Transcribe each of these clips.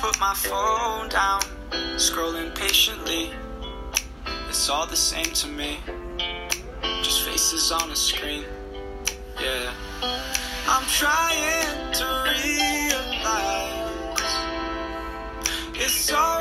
put my phone down, scrolling patiently. It's all the same to me, just faces on a screen. Yeah, I'm trying to realize it's alright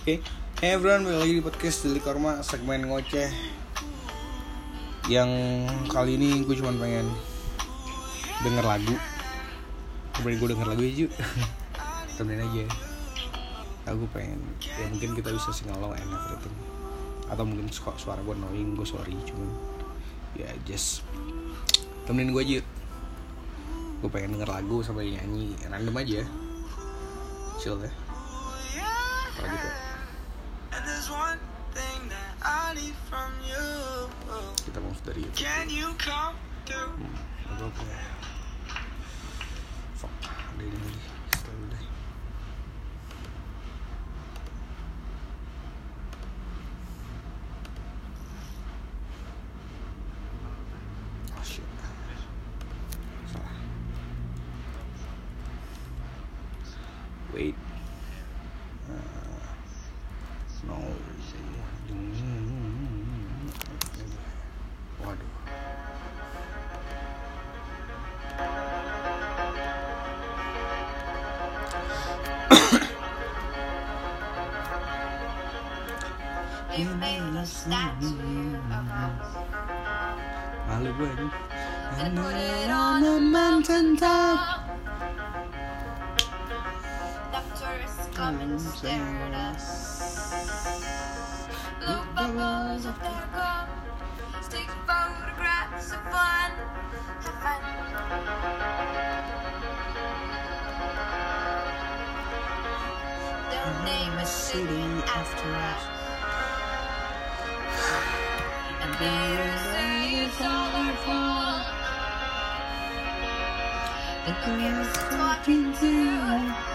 Oke, hey everyone, balik lagi di podcast Deli Korma segmen ngoceh. Yang kali ini gue cuma pengen denger lagu. Kemudian gue denger lagu Ju Temenin aja Aku pengen, ya mungkin kita bisa sing along and everything Atau mungkin su- suara gue annoying, gue sorry Cuman, ya just Temenin gue aja Gue pengen denger lagu sampai nyanyi random aja. Chill ya. Kalau gitu. Kita move dari itu. Hmm, apa apa gue ini and put it on a mountain top. The tourists come and stare at us. Blow bubbles of their gum. Take photographs of fun. Have fun. They'll name a city after us. And they say it's all our fault. The girls walking through.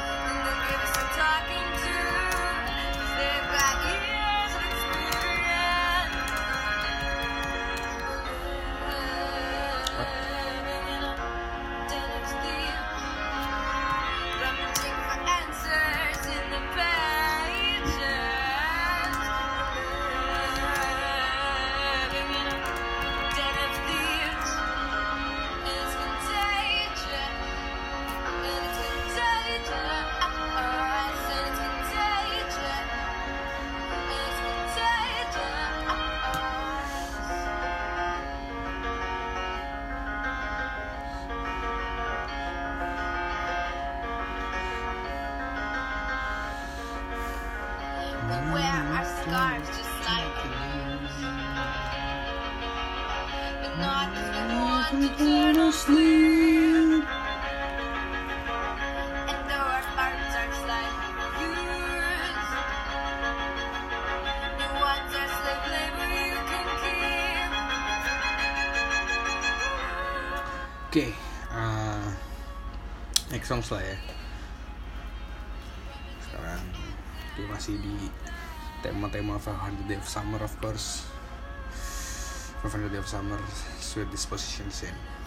Lah ya. Sekarang gue masih di tema-tema 500 Day of Summer of course. 500 Day of Summer Sweet Disposition Scene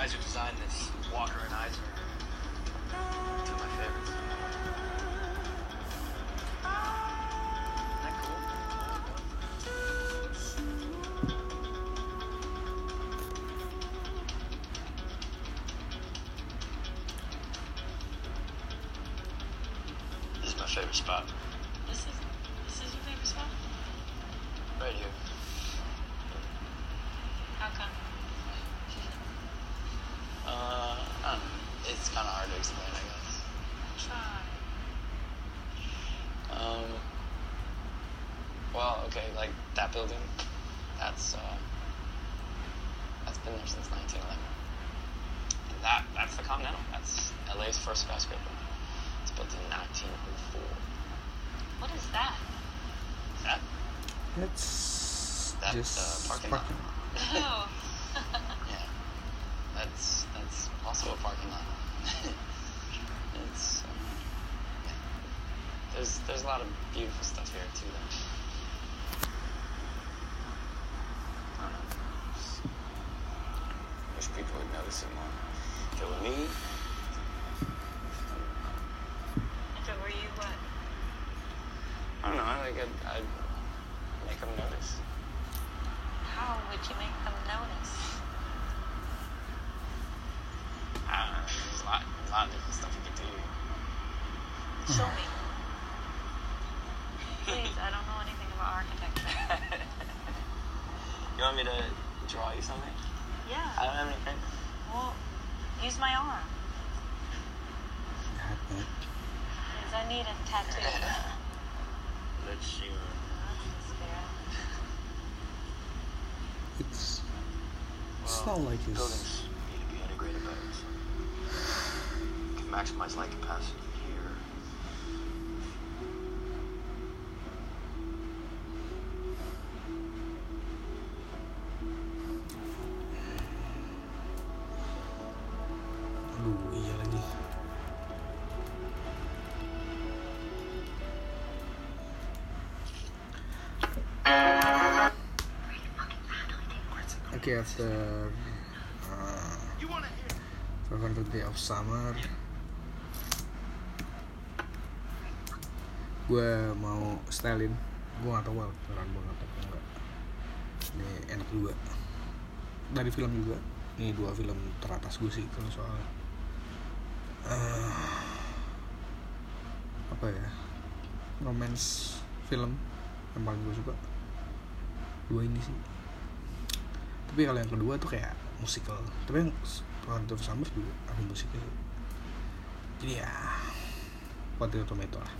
Guys who designed this, Walker and Eisner, parking lot. Oh. yeah, that's that's also a parking lot. it's um, yeah. There's there's a lot of beautiful stuff here too. Though. I don't know. Wish people would notice it more. It were me, if it were you, what? I don't know. Like I'd, I'd make them notice. How would you make them notice? I don't know. There's a lot, a lot of different stuff you can do. Show me. Please, I don't know anything about architecture. you want me to draw you something? Yeah. I don't have any pen. Well, use my arm. Jahat banget. Because I need a tattoo. Let's see. That's the spirit. It's it's not like it's Buildings need to be integrated better maximize light capacity here. Okay, after uh, 500 day of summer Gue mau stylein Gue gak tau well, beneran banget atau enggak. Ini enak juga. Dari film juga. Ini dua film teratas gue sih kalau soal eh, Apa ya? Romance film Yang paling gue suka. Dua ini sih. Tapi kalau yang kedua tuh kayak musikal tapi yang Rotten of Summer juga. Ada musiknya jadi ya Potato Tomato lah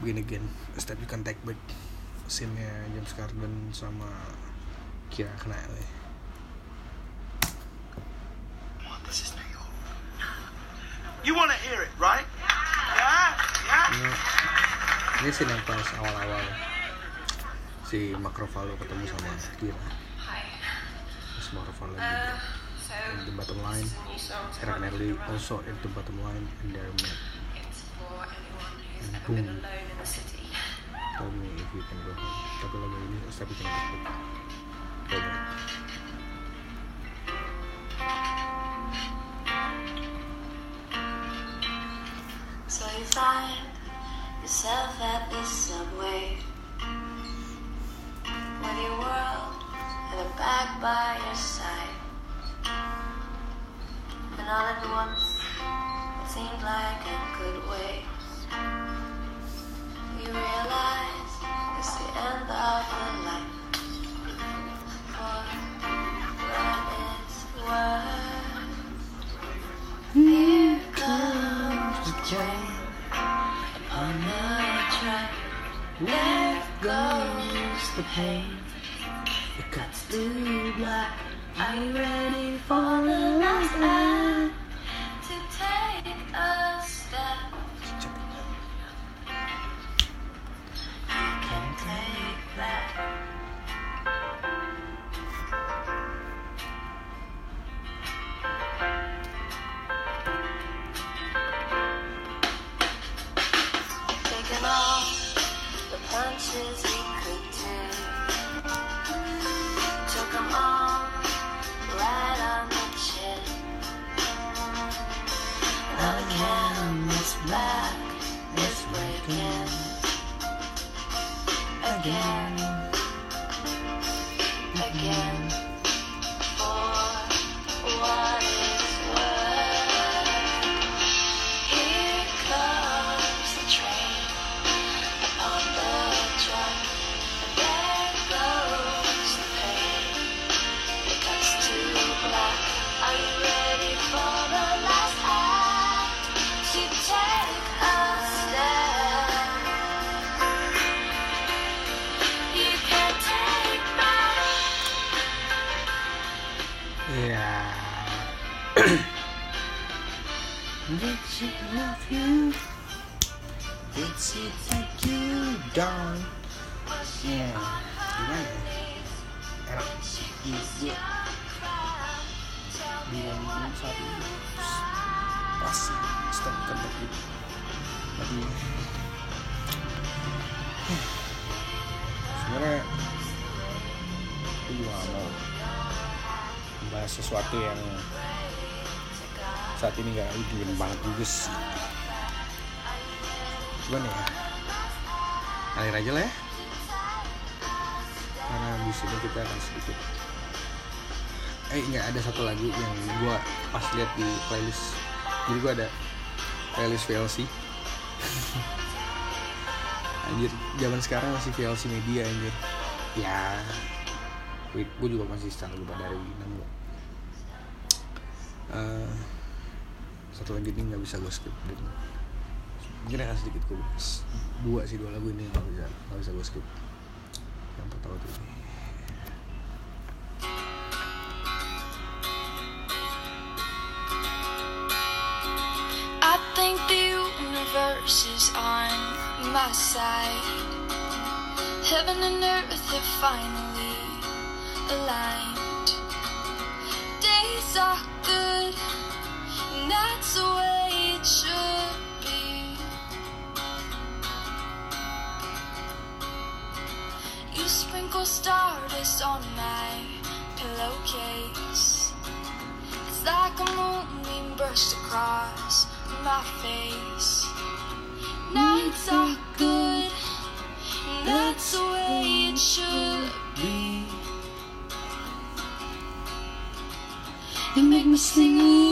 Begin Again A Step You Can Take Back scene-nya James Corden sama Kira Knightley This is New York. You want to hear it, right? Yeah? Yeah? ini ini scene yang pas awal-awal si Mark Ruffalo ketemu sama Kira terus Mark Ruffalo juga in the bottom line Kira Knightley also in the bottom line and they're met And boom. Tell me if you can go home tapi lagu ini A Step You Can Tapi sebenarnya gue juga mau membahas sesuatu yang saat ini gak dingin banget juga sih. Cuman ya? Alir aja lah ya. Karena abis ini kita akan sedikit eh nggak ada satu lagu yang gua pas lihat di playlist. Jadi gua ada playlist VLC anjir zaman sekarang masih VLC media anjir. Ya gue juga masih secara lupa dari nemu. Eh, satu lagi ini nggak bisa gue skip. Dan mungkin sedikit gue dua sih dua lagu ini nggak bisa nggak bisa gue skip. Yang pertama tuh ini is on my side. Heaven and earth have finally aligned. Days are good, and that's the way it should be. You sprinkle stardust on my pillowcase. It's like a moonbeam brushed across my face. Nights are good, that's the way it should be. You make me sing,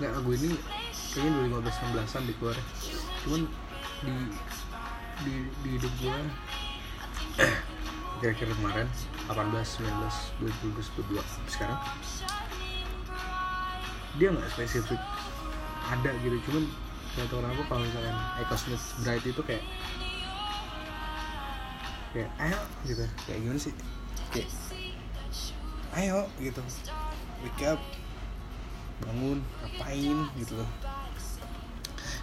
nggak lagu ini kayaknya 2015 16an di keluar cuman di di di hidup gue kira-kira kemarin 18 19 20 22 sekarang? Dia nggak spesifik ada gitu. Cuman nggak tahu kenapa kalau misalkan Echo Smith Bright itu kayak kayak ayo gitu. Kayak gimana sih? Kayak ayo gitu. Wake up bangun ngapain gitu loh.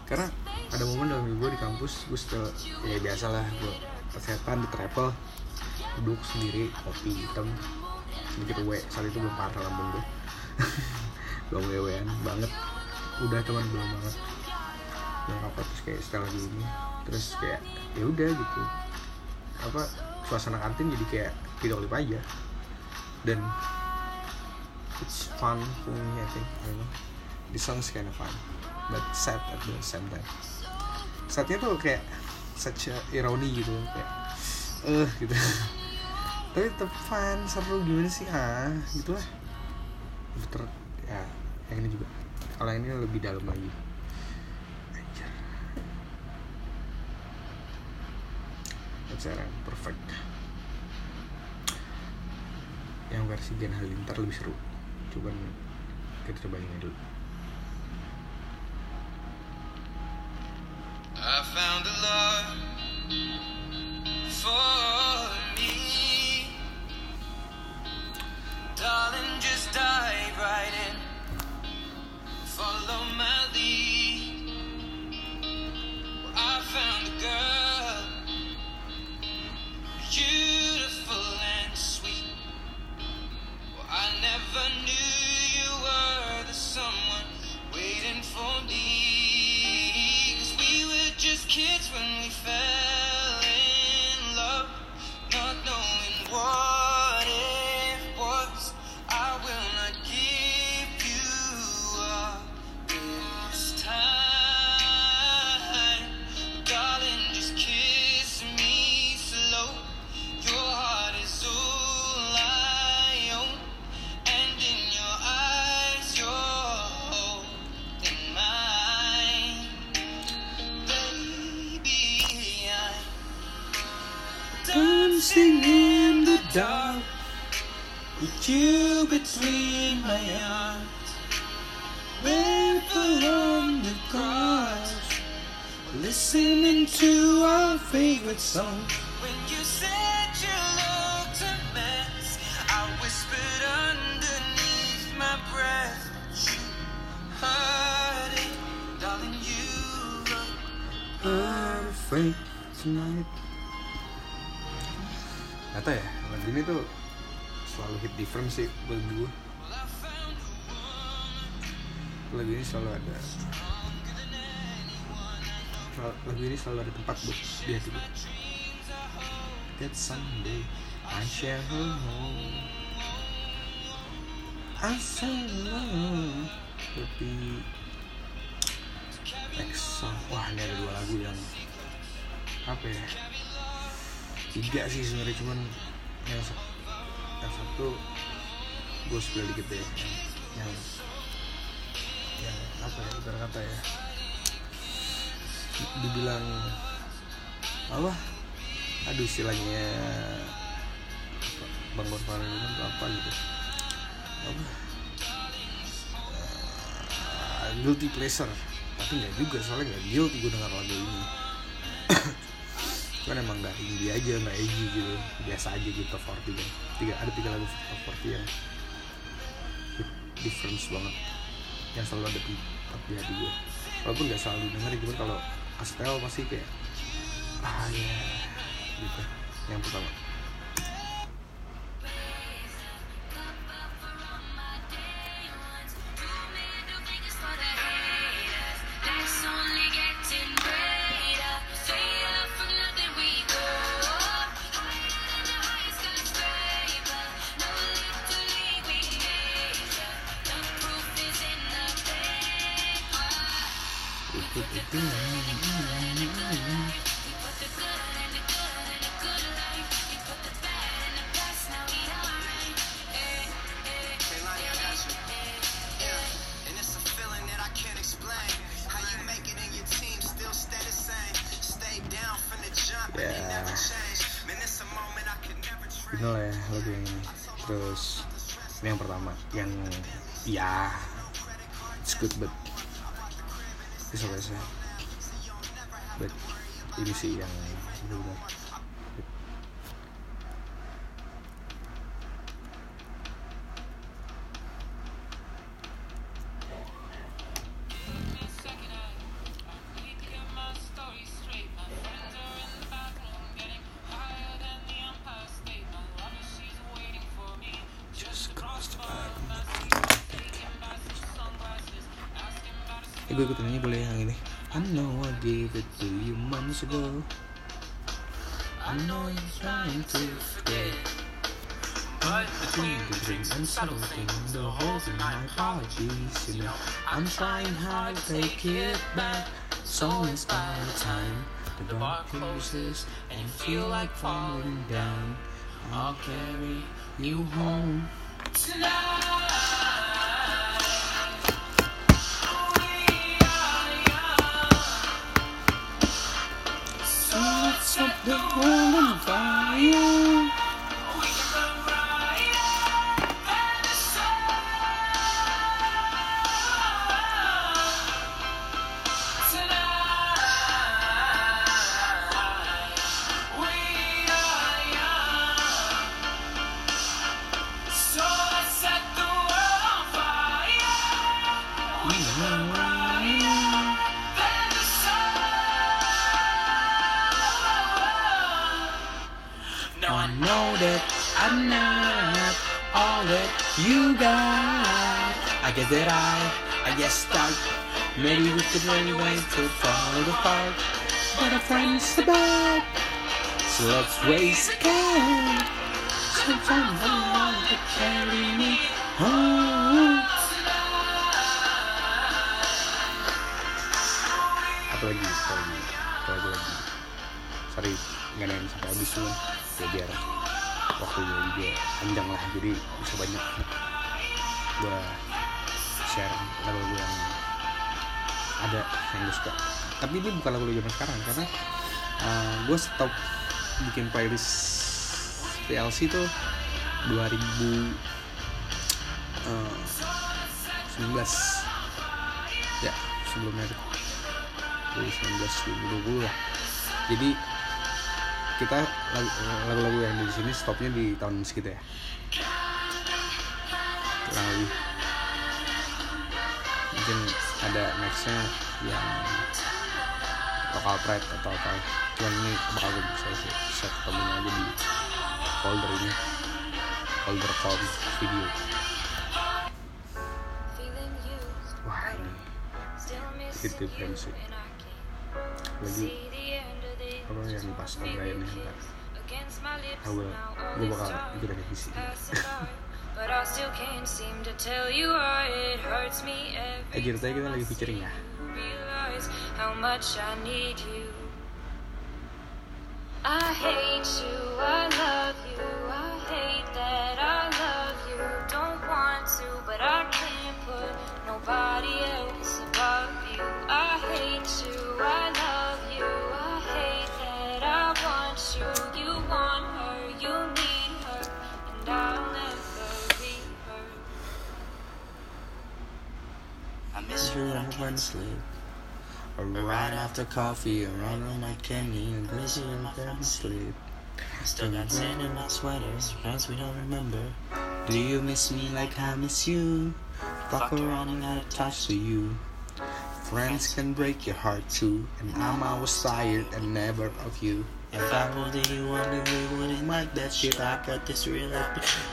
Karena ada momen dalam hidup gue di kampus gue setelah ya biasa lah gue kesehatan di travel duduk sendiri kopi hitam sedikit we saat itu belum parah lambung gue belum wewean banget. Udah teman belum banget. Belum apa terus kayak setelah lagi ini. Terus kayak ya udah gitu. Apa suasana kantin jadi kayak klip aja. Dan it's fun for me I think I don't know. The song's kind of fun but sad at the same time. Sadnya tuh kayak such a irony gitu kayak eh gitu. Tapi tetap fun seru gimana sih? Ah gitulah ter ya yang ini juga. Kalau ini lebih dalam lagi. Anjir. Acara perfect. Yang versi Gen Halilintar lebih seru cuman kita coba ini dulu song When you said you looked a mess, I whispered underneath my breath. You heard it, darling. You look Perfect tonight Kata ya, lagu ini tuh selalu hit different sih buat gue Lagu ini selalu ada Lagu ini selalu ada tempat buat di hati gue That someday I shall home I shall home Tapi Next song. Wah ini ada dua lagu yang Apa ya? Tiga sih sebenarnya cuman Yang, yang satu Gue spill dikit deh. Yang, yang Yang apa ya Ibarat kata ya. Dibilang Apa Aduh istilahnya Bang bilang tuh apa gitu? Apa? Eh, Guilty pleasure. Tapi nggak juga soalnya nggak guilty gue denger lagu ini. Kan emang nggak indie aja nggak edgy gitu. Biasa aja gitu top 40 kan. Tiga ada tiga lagu top 40 yang difference banget. Yang selalu ada di di hati gue walaupun nggak selalu denger cuman kalau Astel pasti kayak ah ya gitu. Yang pertama good but it's okay sih but ini sih yang benar-benar apologies You know I'm trying hard to take it back. So it's by the time The bar closes And you feel like falling down. I'll carry you home So let's set the world on fire the. So let's raise can. Sometimes I want to carry me home. Apa lagi? Apa lagi? Apa lagi? lagi? Sorry, nggak ada yang sampai habis cuman ya biar waktunya juga panjang lah jadi bisa banyak gua share lagu-lagu yang ada yang gue suka tapi ini bukan lagu-lagu zaman sekarang karena uh, gue stop bikin playlist VLC tuh 2019 ya sebelumnya itu 2019 2020 lah. Jadi kita lagu- lagu-lagu yang di sini stopnya di tahun segitu ya? Kurang lebih. Mungkin ada nextnya yang lokal pride atau apa cuman ini bakal gue bisa sih bisa ketemu aja di folder ini. Folder com video. Wah ini I can't lagi apa yang pas O'Brien nih ntar now, all gue bakal ikut ada by. But I still can't seem to tell you why it hurts me every ceritanya kita lagi featuring ya? Realize how much I need you. I hate you, I love you, I hate that I love you. Don't want to, but I can't put nobody else above you. I hate you, I love you, I hate that I want you. You want her, you need her, and I'll never be her. I miss you when I can't sleep. Or right after coffee around when I can't even miss you when I can't sleep Still got sand in my sweaters, friends we don't remember. Do you miss me like I miss you? Fuck around and I attach to you. Friends can break your heart too, and I'm always tired and never of you. If I were to you, wonder you wouldn't mind that shit. I got this real.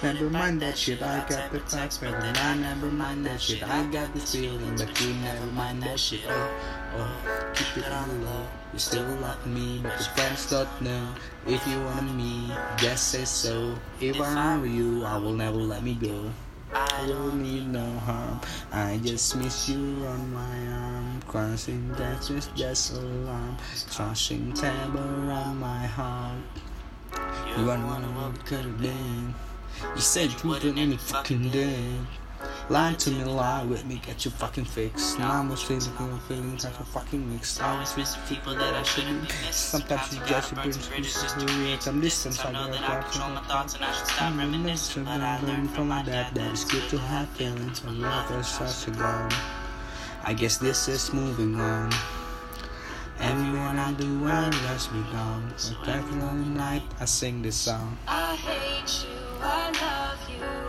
Never mind that shit, I got the text, but then I never mind that shit. I got this feeling, but you never mind that shit. Oh, oh, keep it on low. You still love me, but your friends don't know. If you want me, just say so. If I were you, I will never let me go. I don't need no harm. I just miss you on my arm. Crossing death is just alarm. Crushing tab around my heart. You don't wanna what it could have been. You said you wouldn't any fucking day. Lie to me, lie with me, get your fucking fix. Now I'm feeling feeling feelings like a fucking mix. I Always miss people that I shouldn't be missing. Sometimes you just bring excuses to real some distance. I know that I control my thoughts and I should stop mm, reminiscing. But I learned from my dad that it's good to have feelings of love as such a gone. I guess this is moving on. Everyone I do, I just be gone. But every lonely night, I sing this song. I hate you, I love you,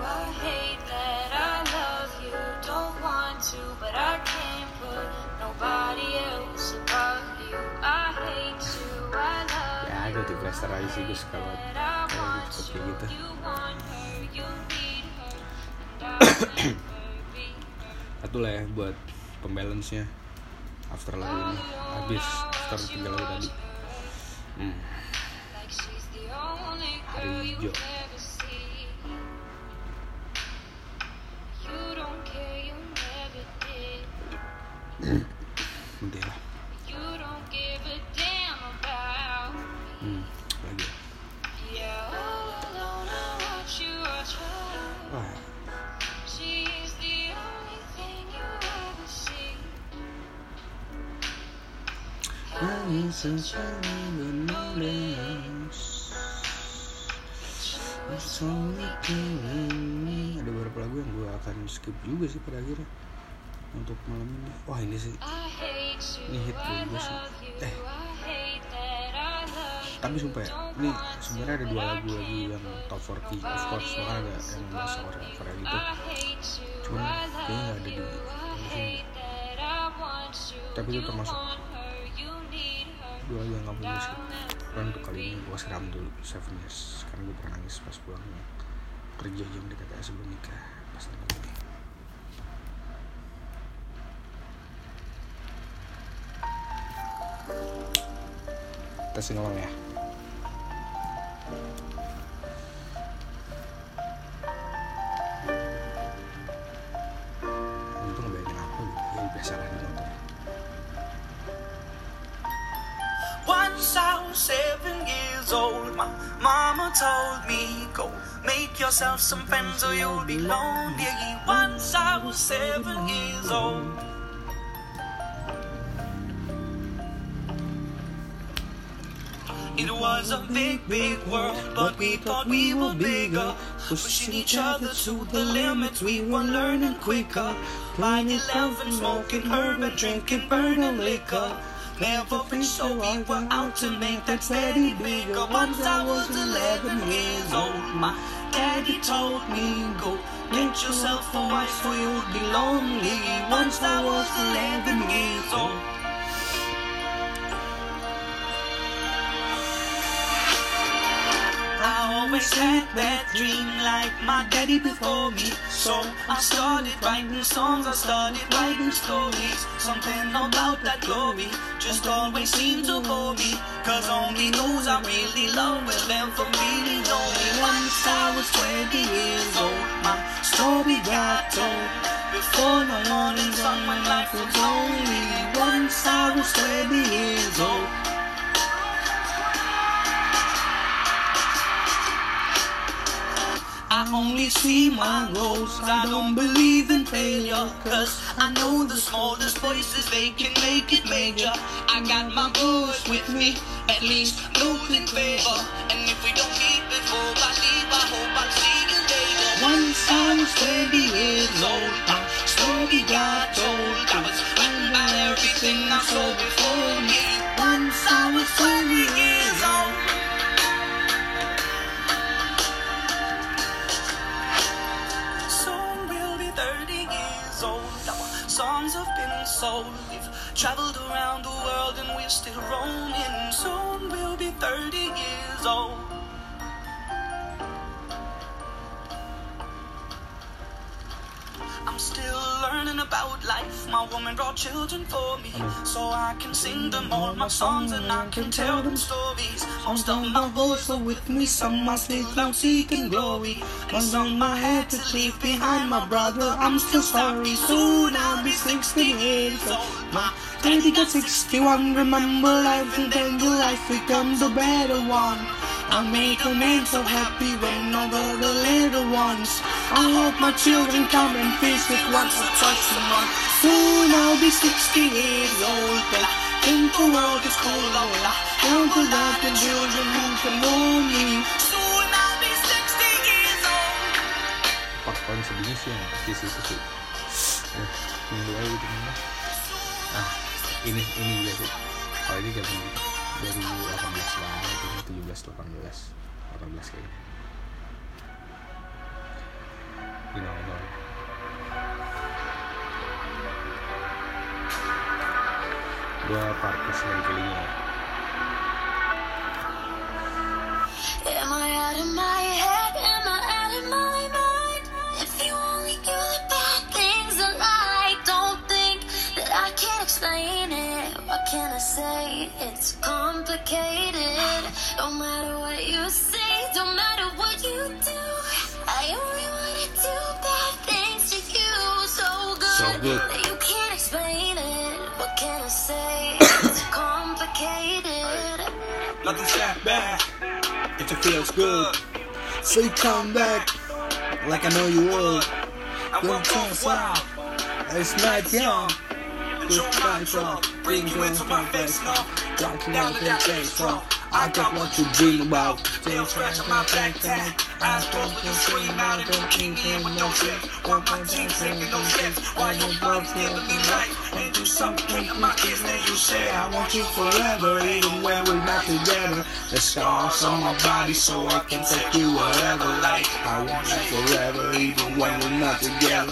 Ya, ada tuh blaster aja sih gue suka banget. kayak gitu. Satu lah ya buat pembalance-nya. After lagu ini habis after tiga lagu tadi. Hmm. Hari hijau. Ada beberapa lagu yang gue akan skip juga sih pada akhirnya untuk malam ini. Wah ini sih. Ini hit gue sih. Eh, tapi sumpah ya, ini sebenarnya ada dua lagu lagi yang top 40 of course bahkan ada yang bahasa Korea Korea. I hate you. Cuman kayaknya ada di. Tapi itu termasuk lagu yang gak boleh skip. Cuman untuk kali ini gue seram dulu Seven Years Karena gue pernah nangis pas pulang kerja jam dekat sebelum nikah pas ini. Kita singelong ya. Told me, Go make yourself some friends or you'll be lonely. Once I was seven years old. It was a big, big world, but we thought we were bigger. Pushing each other to the limits, we were learning quicker. By 11, smoking herb and drinking burning liquor. Never been so we were out to make that steady bigger. Once I was 11 years old, my daddy told me, go get yourself a wife or you'll be lonely. Once I was 11 years old. Always had that dream like my daddy before me. So I started writing songs, I started writing stories. Something about that glory just always seemed to bore me. Cause only those I really love will ever really know me. Once I was 20 years old, my story got told. Before the morning sun, my life was lonely. Once I was 20 years old. I only see my goals. I don't believe in failure. Cause I know the smallest voices, they can make it major. I got my boys with me, at least those in favor. And if we don't meet before I leave, I hope I'll see you later. Once I was 20 years old, my story got told. I was frightened by everything I saw before me. Once I was 20 years sold. We've traveled around the world and we're still roaming. Soon we'll be 30 years old. Still learning about life. My woman brought children for me, so I can sing them all my songs and I can tell them stories. Most of my boys are with me, some are still out seeking glory. Most of my had to leave behind my brother. I'm still sorry. Soon I'll be 60 years old. My daddy got 61. Remember life and then your life becomes a better one. I'll make a man so happy when I go the little ones. I hope my children come and visit once or twice a month. Soon I'll be 60 years old, but I think the world is love. All the love and children who can know me. Soon I'll be 60 years old. Part paling sedihnya sih yang sih itu sih ya minggu aja gitu ah ini ini juga sih kalau ini kan 2018 lah itu 17 18 18 kayaknya you know, know. Gua parkes lagi kelinya Am say? It's complicated. No matter what you say, don't matter what you do, I only wanna do bad things to you. So good, So good. that you can't explain it. What can I say? It's complicated. Nothing's that bad. It feels good So you come back Like I know you would I Don't won't turn go wild. It's not young Life, uh, bring you into my face now. Down Down to that. I got what you dream about Tail scratch my backpack. Eyes closed, can scream out. Don't keep in with no shit. One my team taking no steps. Why you both feel me right? And do something in my ears that you say. I want you forever, even when we're not together. The scars on my body, so I can take you wherever. Like I want you forever, even when we're not together.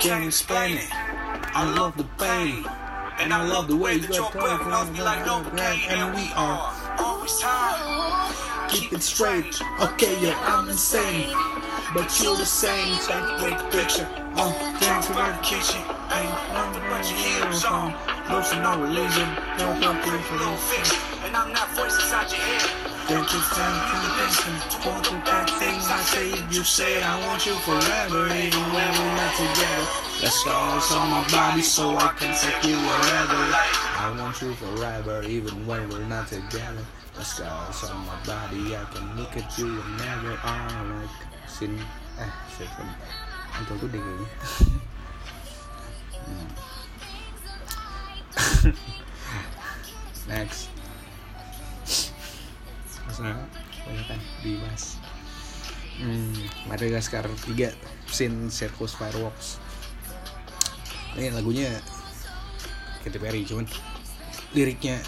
can't explain it. I love the pain. And I love the way that your breath loves me like Novocaine. And we are always time. Keep it straight Okay, yeah, I'm insane But you're the same Take a the picture Oh, down to the kitchen. Ain't nothing but your hips on. Losing no religion, no country for no fiction. And I'm not voice inside your head. It's time to listen. Going through bad things I say. You say I want you forever, even when we're not together. Go, it's on my body so I can take you wherever. I want you forever even when we're not together The scars on my body I can look at you whenever I like Sin Eh, Antul tuh deh kayaknya Hmm. Next Masalah banyak kan dibahas. Hmm, Madagaskar 3 Sin Circus Fireworks. Ini lagunya Katy Perry cuman liriknya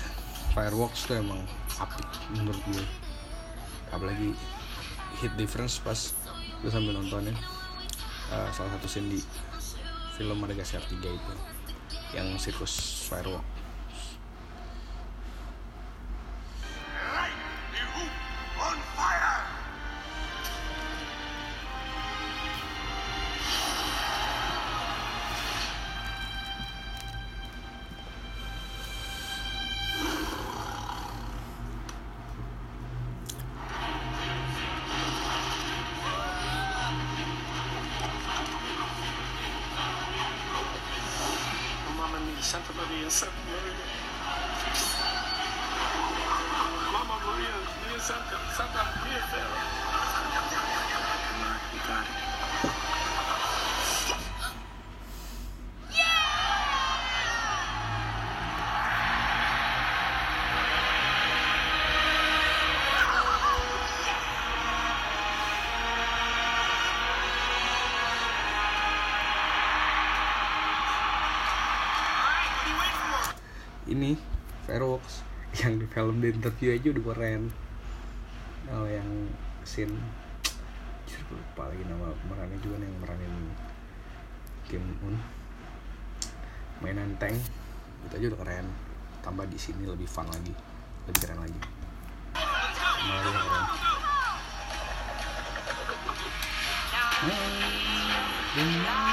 Fireworks tuh emang apik menurut gue. Apalagi hit difference pas gue sambil nontonin uh, salah satu scene di film Madagaskar 3 itu yang sirkus firework interview aja udah keren. Oh yang scene. Gue lupa lagi nama pemerannya juga yang meranin Kim Un mainan tank itu aja udah keren. Tambah di sini lebih fun lagi. Lebih keren lagi. Malah lebih keren. Ya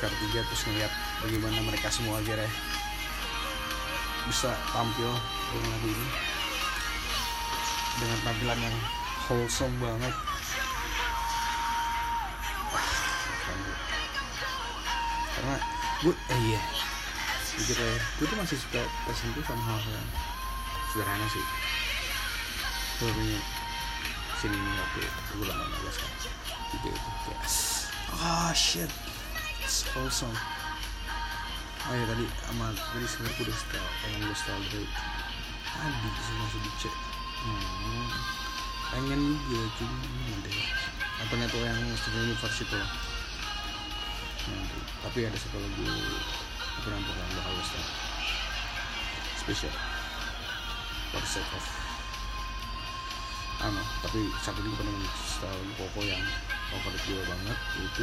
Madagaskar 3 terus ngeliat bagaimana mereka semua akhirnya bisa tampil dengan lagu ini. Dengan tampilan yang wholesome banget. Gue. karena gue eh iya. Jujur ya gue tuh masih suka tersentuh sama hal-hal yang sederhana sih. Gue sini ini waktu bulan Madagaskar tiga itu kayak ah shit it's awesome oh ya tadi sama tadi sebenarnya udah setel pengen gue setel dari tadi sih masih dicek. Hmm, pengen juga cuma nanti apa tuh yang Steven Universe itu? Loh nanti tapi ada satu lagu nampak yang bakal gue setel. Spesial for sake of ano tapi saat ini pengen setel Koko yang favorit gue banget itu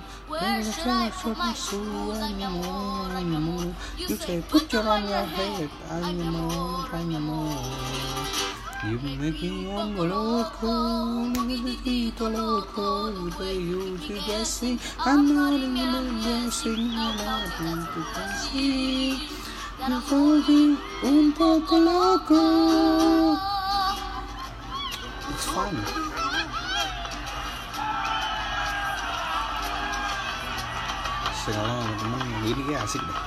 Where should I put my. You say put your on your head. You make me on the local, make me to local. Guessing. I'm not in guessing. I'm not into guessing. You're holding un poco loco. It's fun. segala temen ini kayak asik deh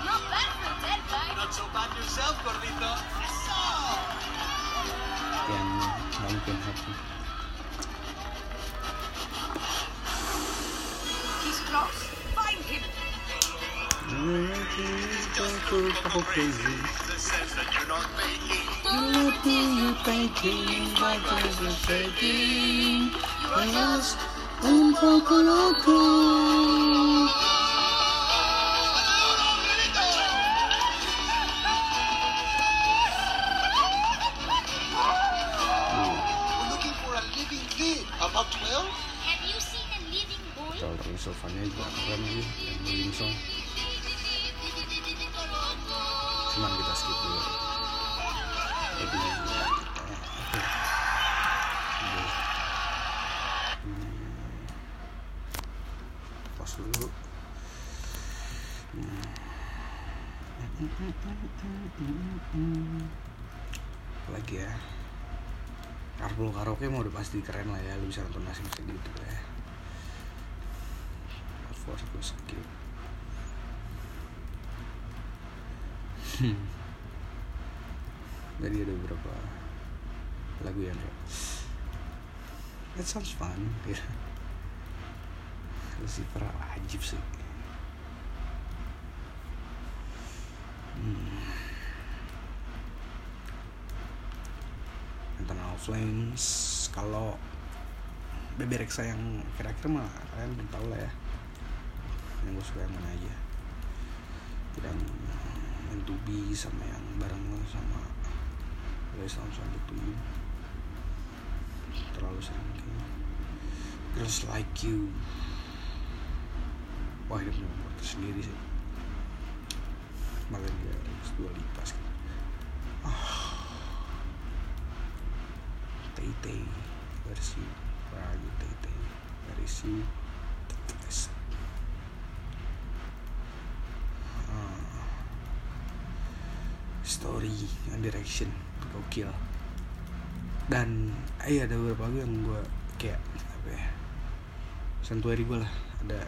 yang mungkin happy He's close. Find him. You pasti keren lah ya, lu bisa nonton masing di YouTube ya. Course gue skip. Jadi ada beberapa lagu yang kayak That sounds fun gitu. Lucifer wajib sih hmm. Internal Flames Kalau Baby Rexa yang kira-kira mah kalian tahu lah ya. Yang gue suka yang mana aja. Yang be sama yang bareng sama Sounds Like To You terlalu sering kayaknya. Girls Like You. Wah ini punya sendiri sih. Malah dia dua lipas ah Ragu Tay Tay versi Yes. Ah. Story and Direction. Gokil. Dan eh ada beberapa lagu yang gue kayak apa ya santuari gue lah. Ada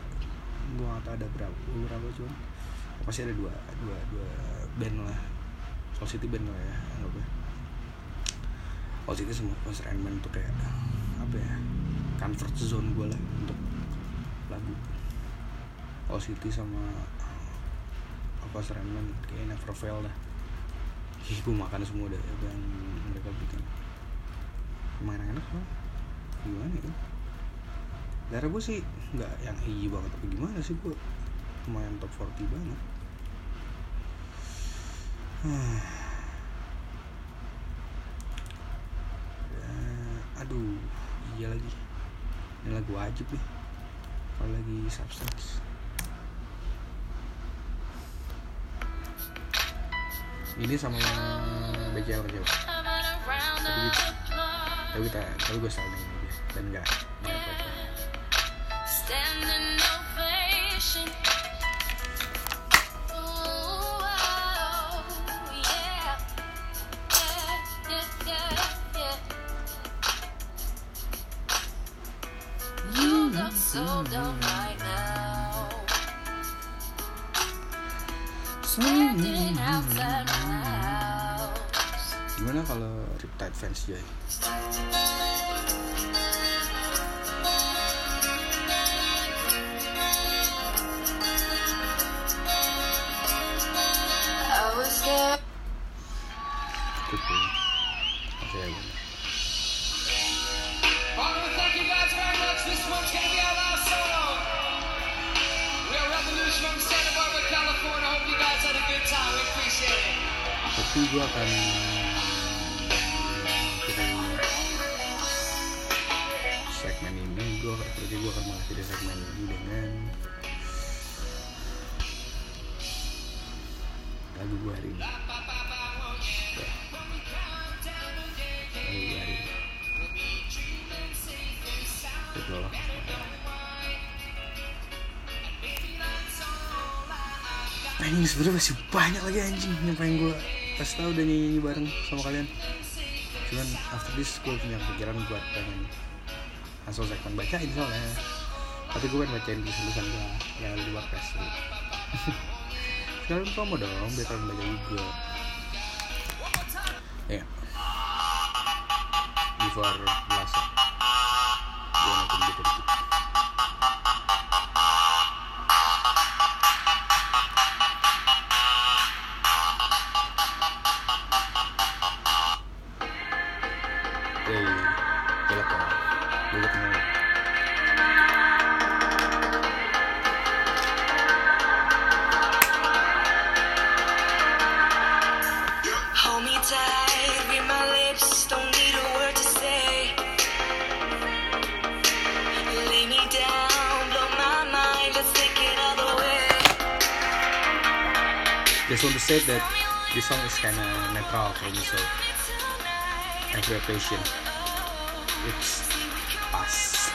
gue gak tau ada berapa beberapa cuman pasti ada dua dua dua band lah. Soul City band lah ya anggapnya Soul City sama Post Rainman tuh kayak apa ya comfort zone gue lah untuk lagu. Soul City sama apa Rainman kayak Never Fail dah. Ih, gue makan semua deh apa yang mereka bikin. Emang enak-enak loh gimana ya? Darah gue sih nggak yang hiji banget tapi gimana sih gue lumayan top 40 banget. Ya, aduh iya lagi. Ini lagu wajib nih. Kalau lagi substance. Ini sama BCL BCL tapi kita tapi gue styling aja dan enggak enggak Standing so dumb right now. Gimana kalau Riptide fans Joy pasti dia akan segmen ini gue berarti gue akan mengakhiri segmen ini dengan lagu gue hari ini. Ya. Hari ini. Itu Anjing nah, sebenernya masih banyak lagi anjing yang pengen gue Pesta udah nyanyi, -nyanyi bareng sama kalian. Cuman after this gue punya pikiran buat pengen langsung segmen bacain soalnya. Tapi gue pengen bacain tulisan-tulisan gue yang ada di luar gitu. sekarang promo dong biar kalian baca juga. Ya yeah. before blasa gue nonton di dikit said that this song is kind of natural for me, so interpretation. It's pas.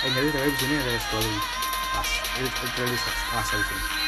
Anjir, tapi di sini ada sekali pas. really terlalu pas aja.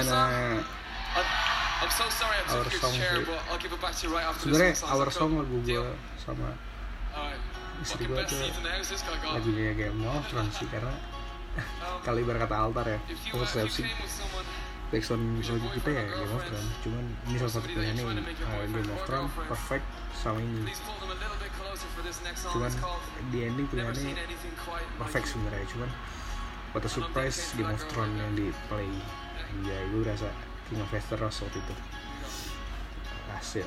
rencana uh, Our Song sih sebenernya Our Song lagu gue sama istri gue tuh lagunya kayak mau sih karena kali berkata altar ya konsepsi background lagu kita ya Game of Thrones. Ya, ya, cuman ini salah satu pilihannya uh, Game of Thrones perfect sama ini. Cuman di ending pilihannya perfect sebenarnya cuman what a surprise Game of Thrones yang di play iya gue rasa King of Westeros waktu itu. Hasil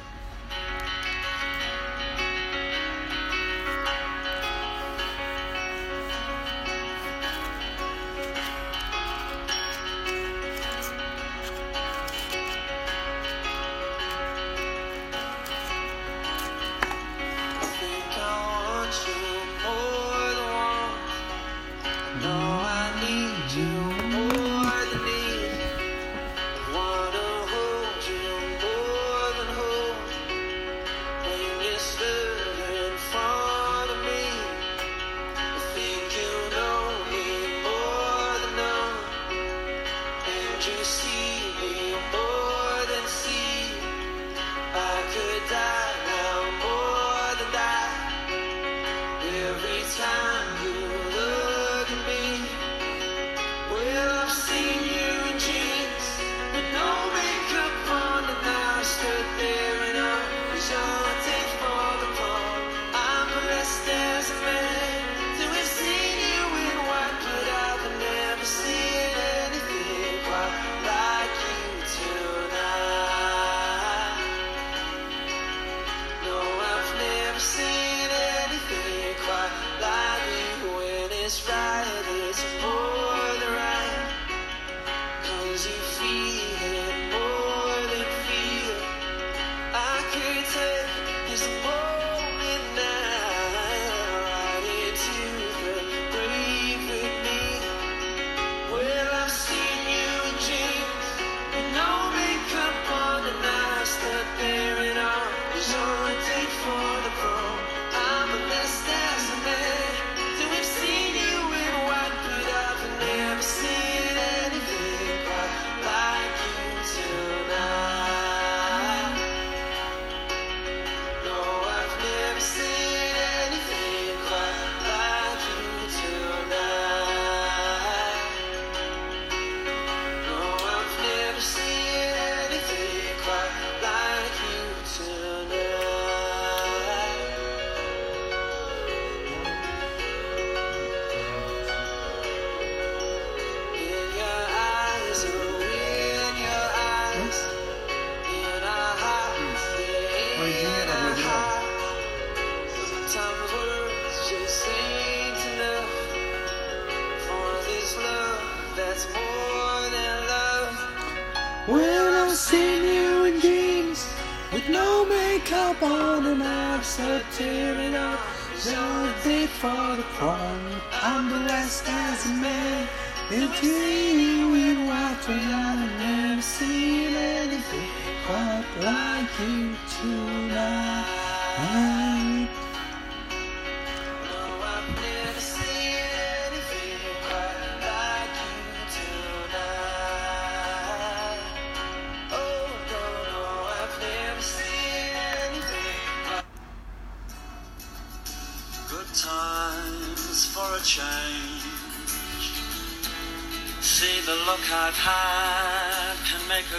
and I'm so up. So big for the crown. I'm last as a man. Into you in water, I've never seen anything quite like you tonight.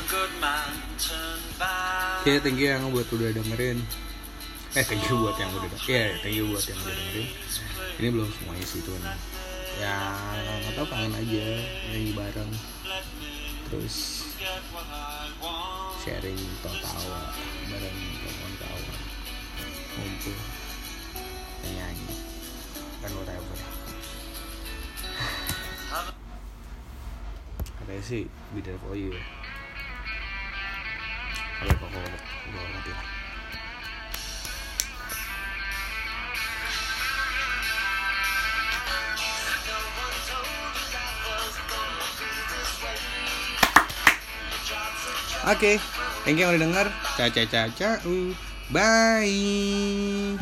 Can make a good man turn bad. Oke, thank you yang buat udah dengerin. Eh, thank you buat yang udah dengerin. Ya, thank you buat yang udah dengerin. Ini belum semuanya sih tuh. Ya, nggak tahu kangen aja nyanyi bareng. Terus sharing tawa bareng kawan-kawan. Ngumpul nyanyi dan whatever. Katanya sih be there for Oke, thank you yang udah denger. Caca caca, uh, bye.